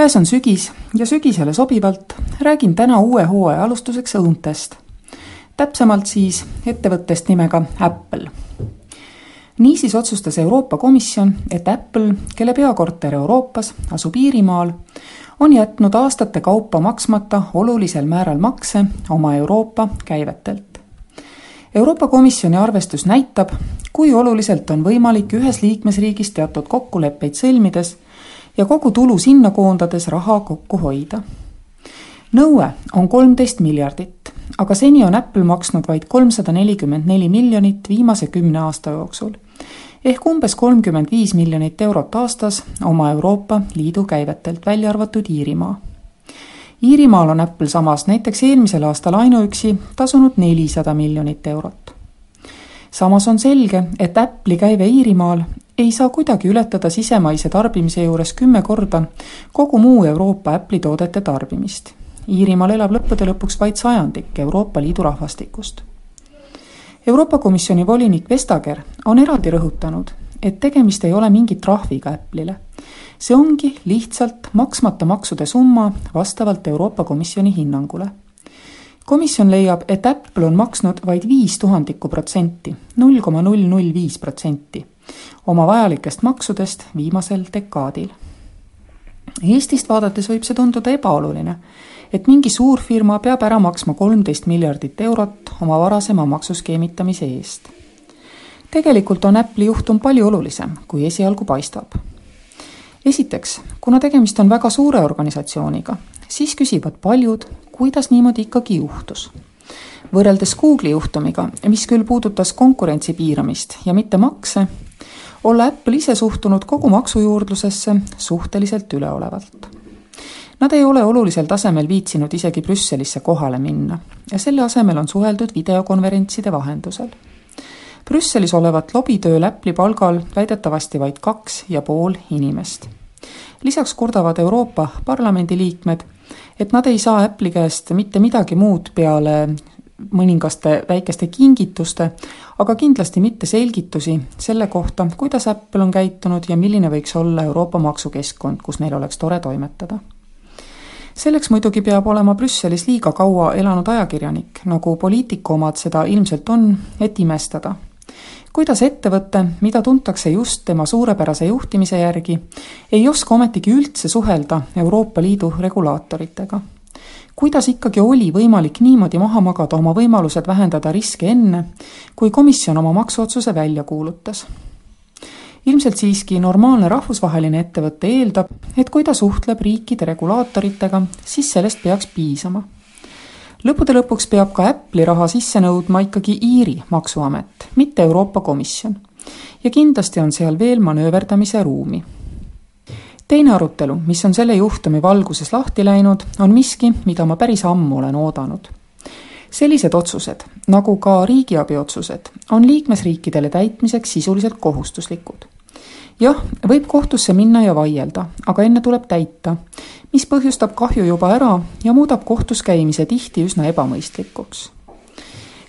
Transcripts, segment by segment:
käes on sügis ja sügisele sobivalt räägin täna uue hooaja alustuseks õuntest. täpsemalt siis ettevõttest nimega Apple. niisiis otsustas Euroopa Komisjon, et Apple, kelle peakorter Euroopas asub Iirimaal, on jätnud aastate kaupa maksmata olulisel määral makse oma Euroopa käivetelt. Euroopa Komisjoni arvestus näitab, kui oluliselt on võimalik ühes liikmesriigis teatud kokkuleppeid sõlmides ja kogu tulu sinna koondades raha kokku hoida. nõue on kolmteist miljardit, aga seni on Apple maksnud vaid kolmsada nelikümmend neli miljonit viimase kümne aasta jooksul ehk umbes kolmkümmend viis miljonit eurot aastas oma Euroopa Liidu käivetelt, välja arvatud Iirimaa. Iirimaal on Apple samas näiteks eelmisel aastal ainuüksi tasunud nelisada miljonit eurot. samas on selge, et Apple'i käive Iirimaal ei saa kuidagi ületada sisemaise tarbimise juures kümme korda kogu muu Euroopa Apple'i toodete tarbimist. Iirimaal elab lõppude lõpuks vaid sajandik Euroopa Liidu rahvastikust. Euroopa Komisjoni volinik Vestager on eraldi rõhutanud, et tegemist ei ole mingi trahviga Apple'ile. see ongi lihtsalt maksmata maksude summa vastavalt Euroopa Komisjoni hinnangule komisjon leiab, et Apple on maksnud vaid viis tuhandikku protsenti, null koma null null viis protsenti oma vajalikest maksudest viimasel dekaadil. Eestist vaadates võib see tunduda ebaoluline, et mingi suurfirma peab ära maksma kolmteist miljardit eurot oma varasema maksuskeemitamise eest. tegelikult on Apple'i juhtum palju olulisem, kui esialgu paistab. esiteks, kuna tegemist on väga suure organisatsiooniga, siis küsivad paljud, kuidas niimoodi ikkagi juhtus võrreldes Google'i juhtumiga, mis küll puudutas konkurentsi piiramist ja mitte makse, olla Apple ise suhtunud kogu maksujuurdlusesse suhteliselt üleolevalt. Nad ei ole olulisel tasemel viitsinud isegi Brüsselisse kohale minna ja selle asemel on suheldud videokonverentside vahendusel. Brüsselis olevat lobitööl Apple'i palgal väidetavasti vaid kaks ja pool inimest. lisaks kurdavad Euroopa Parlamendi liikmed, et nad ei saa Apple'i käest mitte midagi muud peale mõningaste väikeste kingituste, aga kindlasti mitte selgitusi selle kohta, kuidas Apple on käitunud ja milline võiks olla Euroopa maksukeskkond, kus neil oleks tore toimetada. selleks muidugi peab olema Brüsselis liiga kaua elanud ajakirjanik, nagu poliitiku omad seda ilmselt on, et imestada kuidas ettevõte, mida tuntakse just tema suurepärase juhtimise järgi, ei oska ometigi üldse suhelda Euroopa Liidu regulaatoritega kuidas ikkagi oli võimalik niimoodi maha magada oma võimalused vähendada riske enne, kui komisjon oma maksuotsuse välja kuulutas? ilmselt siiski normaalne rahvusvaheline ettevõte eeldab, et kui ta suhtleb riikide regulaatoritega, siis sellest peaks piisama. lõppude lõpuks peab ka Apple'i raha sisse nõudma ikkagi Iiri maksuamet, mitte Euroopa Komisjon. ja kindlasti on seal veel manööverdamise ruumi teine arutelu, mis on selle juhtumi valguses lahti läinud, on miski, mida ma päris ammu olen oodanud. sellised otsused, nagu ka riigiabi otsused, on liikmesriikidele täitmiseks sisuliselt kohustuslikud. jah, võib kohtusse minna ja vaielda, aga enne tuleb täita, mis põhjustab kahju juba ära ja muudab kohtus käimise tihti üsna ebamõistlikuks.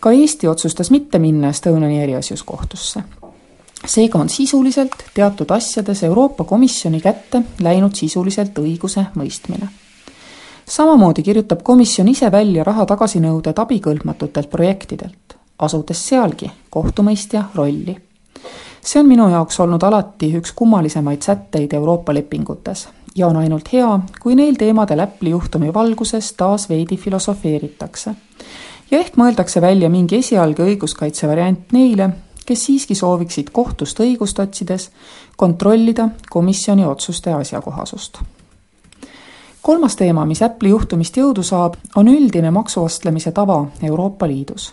ka Eesti otsustas mitte minna Estoniani eriasjus kohtusse seega on sisuliselt teatud asjades Euroopa Komisjoni kätte läinud sisuliselt õiguse mõistmine. samamoodi kirjutab komisjon ise välja raha tagasinõuded abikõlbmatutelt projektidelt, asudes sealgi kohtumõistja rolli. see on minu jaoks olnud alati üks kummalisemaid sätteid Euroopa lepingutes ja on ainult hea, kui neil teemadel Apple'i juhtumi valguses taas veidi filosofeeritakse. ja ehk mõeldakse välja mingi esialgne õiguskaitse variant neile, kes siiski sooviksid kohtust õigust otsides kontrollida komisjoni otsuste asjakohasust. kolmas teema, mis Apple'i juhtumist jõudu saab, on üldine maksuostlemise tava Euroopa Liidus.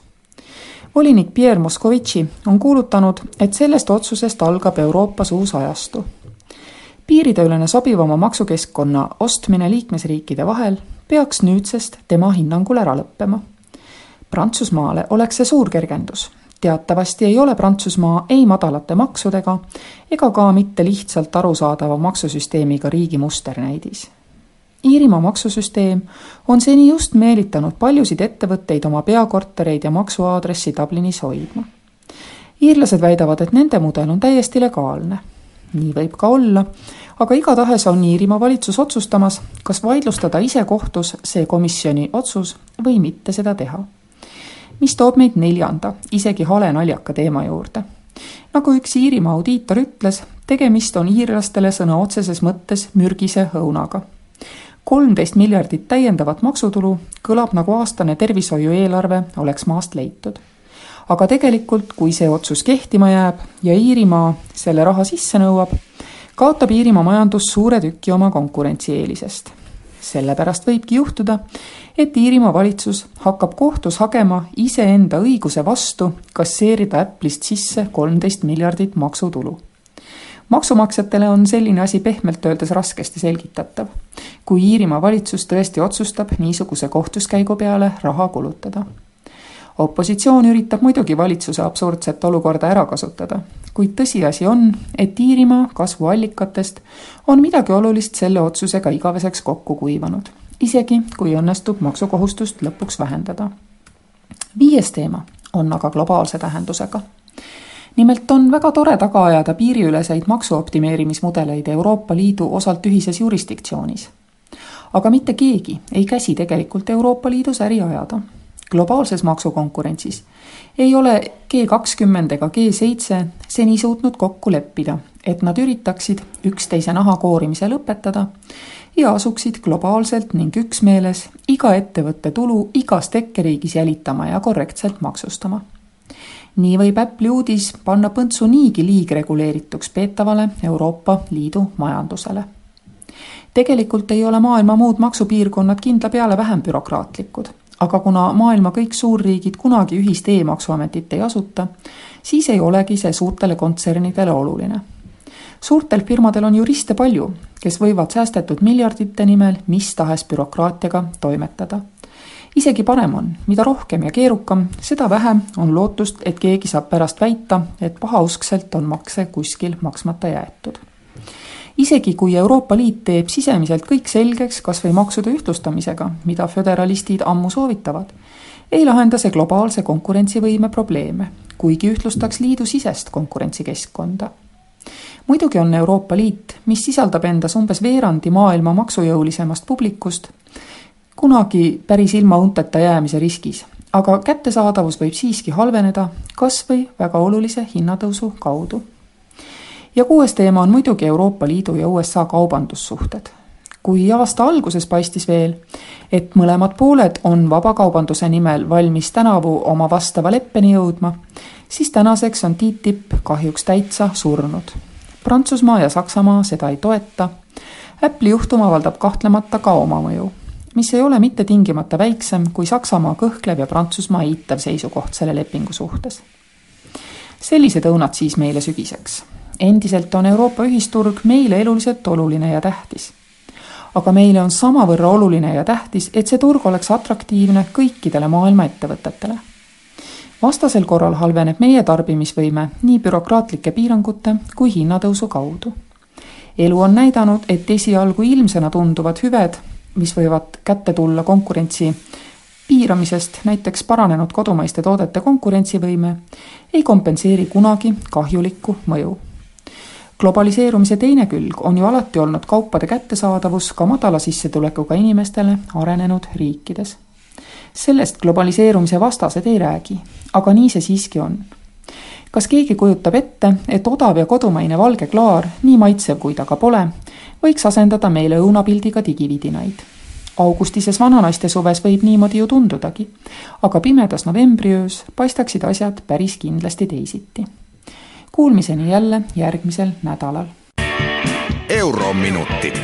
volinik Pierre Moscovici on kuulutanud, et sellest otsusest algab Euroopas uus ajastu. piirideülene sobivama maksukeskkonna ostmine liikmesriikide vahel peaks nüüdsest tema hinnangul ära lõppema. Prantsusmaale oleks see suur kergendus. Teatavasti ei ole Prantsusmaa ei madalate maksudega ega ka mitte lihtsalt arusaadava maksusüsteemiga riigi musternäidis. Iirimaa maksusüsteem on seni just meelitanud paljusid ettevõtteid oma peakortereid ja maksuaadressi Dublinis hoidma. iirlased väidavad, et nende mudel on täiesti legaalne. nii võib ka olla aga igatahes on Iirimaa valitsus otsustamas, kas vaidlustada ise kohtus see komisjoni otsus või mitte seda teha. Mis toob meid neljanda, isegi hale naljaka teema juurde. nagu üks Iirimaa audiitor ütles, tegemist on iirlastele sõna otseses mõttes mürgise õunaga. kolmteist miljardit täiendavat maksutulu kõlab nagu aastane tervishoiueelarve oleks maast leitud aga tegelikult, kui see otsus kehtima jääb ja Iirimaa selle raha sisse nõuab, kaotab Iirimaa majandus suure tüki oma konkurentsieelisest. Sellepärast võibki juhtuda, et Iirimaa valitsus hakkab kohtus hagema iseenda õiguse vastu kasseerida Apple'ist sisse kolmteist miljardit maksutulu. Maksumaksjatele on selline asi pehmelt öeldes raskesti selgitatav, kui Iirimaa valitsus tõesti otsustab niisuguse kohtuskäigu peale raha kulutada opositsioon üritab muidugi valitsuse absurdset olukorda ära kasutada, kuid tõsiasi on, et Iirimaa kasvuallikatest on midagi olulist selle otsusega igaveseks kokku kuivanud, isegi kui õnnestub maksukohustust lõpuks vähendada. viies teema on aga globaalse tähendusega. nimelt on väga tore taga ajada piiriüleseid maksuoptimeerimismudeleid Euroopa Liidu osalt ühises jurisdiktsioonis. aga mitte keegi ei käsi tegelikult Euroopa Liidus äri ajada globaalses maksukonkurentsis. Ei ole G kakskümmend ega G seitse seni suutnud kokku leppida, et nad üritaksid üksteise naha koorimise lõpetada ja asuksid globaalselt ning üksmeeles iga ettevõtte tulu igas tekkeriigis jälitama ja korrektselt maksustama. nii võib Apple'i uudis panna põntsu niigi liigreguleerituks peetavale Euroopa Liidu majandusele. Tegelikult ei ole maailma muud maksupiirkonnad kindla peale vähem bürokraatlikud aga kuna maailma kõik suurriigid kunagi ühist e-maksuametit ei asuta, siis ei olegi see suurtele kontsernidele oluline. suurtel firmadel on juriste palju, kes võivad säästetud miljardite nimel mis tahes bürokraatiaga toimetada. isegi parem on, mida rohkem ja keerukam, seda vähem on lootust, et keegi saab pärast väita, et pahauskselt on makse kuskil maksmata jäetud isegi kui Euroopa Liit teeb sisemiselt kõik selgeks kas või maksude ühtlustamisega, mida föderalistid ammu soovitavad, ei lahenda see globaalse konkurentsivõime probleeme, kuigi ühtlustaks liidu sisest konkurentsikeskkonda. muidugi on Euroopa Liit, mis sisaldab endas umbes veerandi maailma maksujõulisemast publikust, kunagi päris ilma unteta jäämise riskis, aga kättesaadavus võib siiski halveneda kas või väga olulise hinnatõusu kaudu ja kuues teema on muidugi Euroopa Liidu ja USA kaubandussuhted. kui aasta alguses paistis veel, et mõlemad pooled on vabakaubanduse nimel valmis tänavu oma vastava leppeni jõudma, siis tänaseks on TTIP kahjuks täitsa surnud. Prantsusmaa ja Saksamaa seda ei toeta. Apple'i juhtum avaldab kahtlemata ka oma mõju, mis ei ole mitte tingimata väiksem kui Saksamaa kõhklev ja Prantsusmaa eitav seisukoht selle lepingu suhtes. sellised õunad siis meile sügiseks endiselt on Euroopa ühisturg meile eluliselt oluline ja tähtis. aga meile on samavõrra oluline ja tähtis, et see turg oleks atraktiivne kõikidele maailma ettevõtetele. vastasel korral halveneb meie tarbimisvõime nii bürokraatlike piirangute kui hinnatõusu kaudu. elu on näidanud, et esialgu ilmsena tunduvad hüved, mis võivad kätte tulla konkurentsi piiramisest, näiteks paranenud kodumaiste toodete konkurentsivõime, ei kompenseeri kunagi kahjulikku mõju globaliseerumise teine külg on ju alati olnud kaupade kättesaadavus ka madala sissetulekuga inimestele arenenud riikides. sellest globaliseerumise vastased ei räägi, aga nii see siiski on. kas keegi kujutab ette, et odav ja kodumaine valge klaar, nii maitsev kui ta ka pole, võiks asendada meile õunapildiga digividinaid? augustises vananaiste suves võib niimoodi ju tundudagi, aga pimedas novembriöös paistaksid asjad päris kindlasti teisiti Kuulmiseni jälle järgmisel nädalal. eurominutid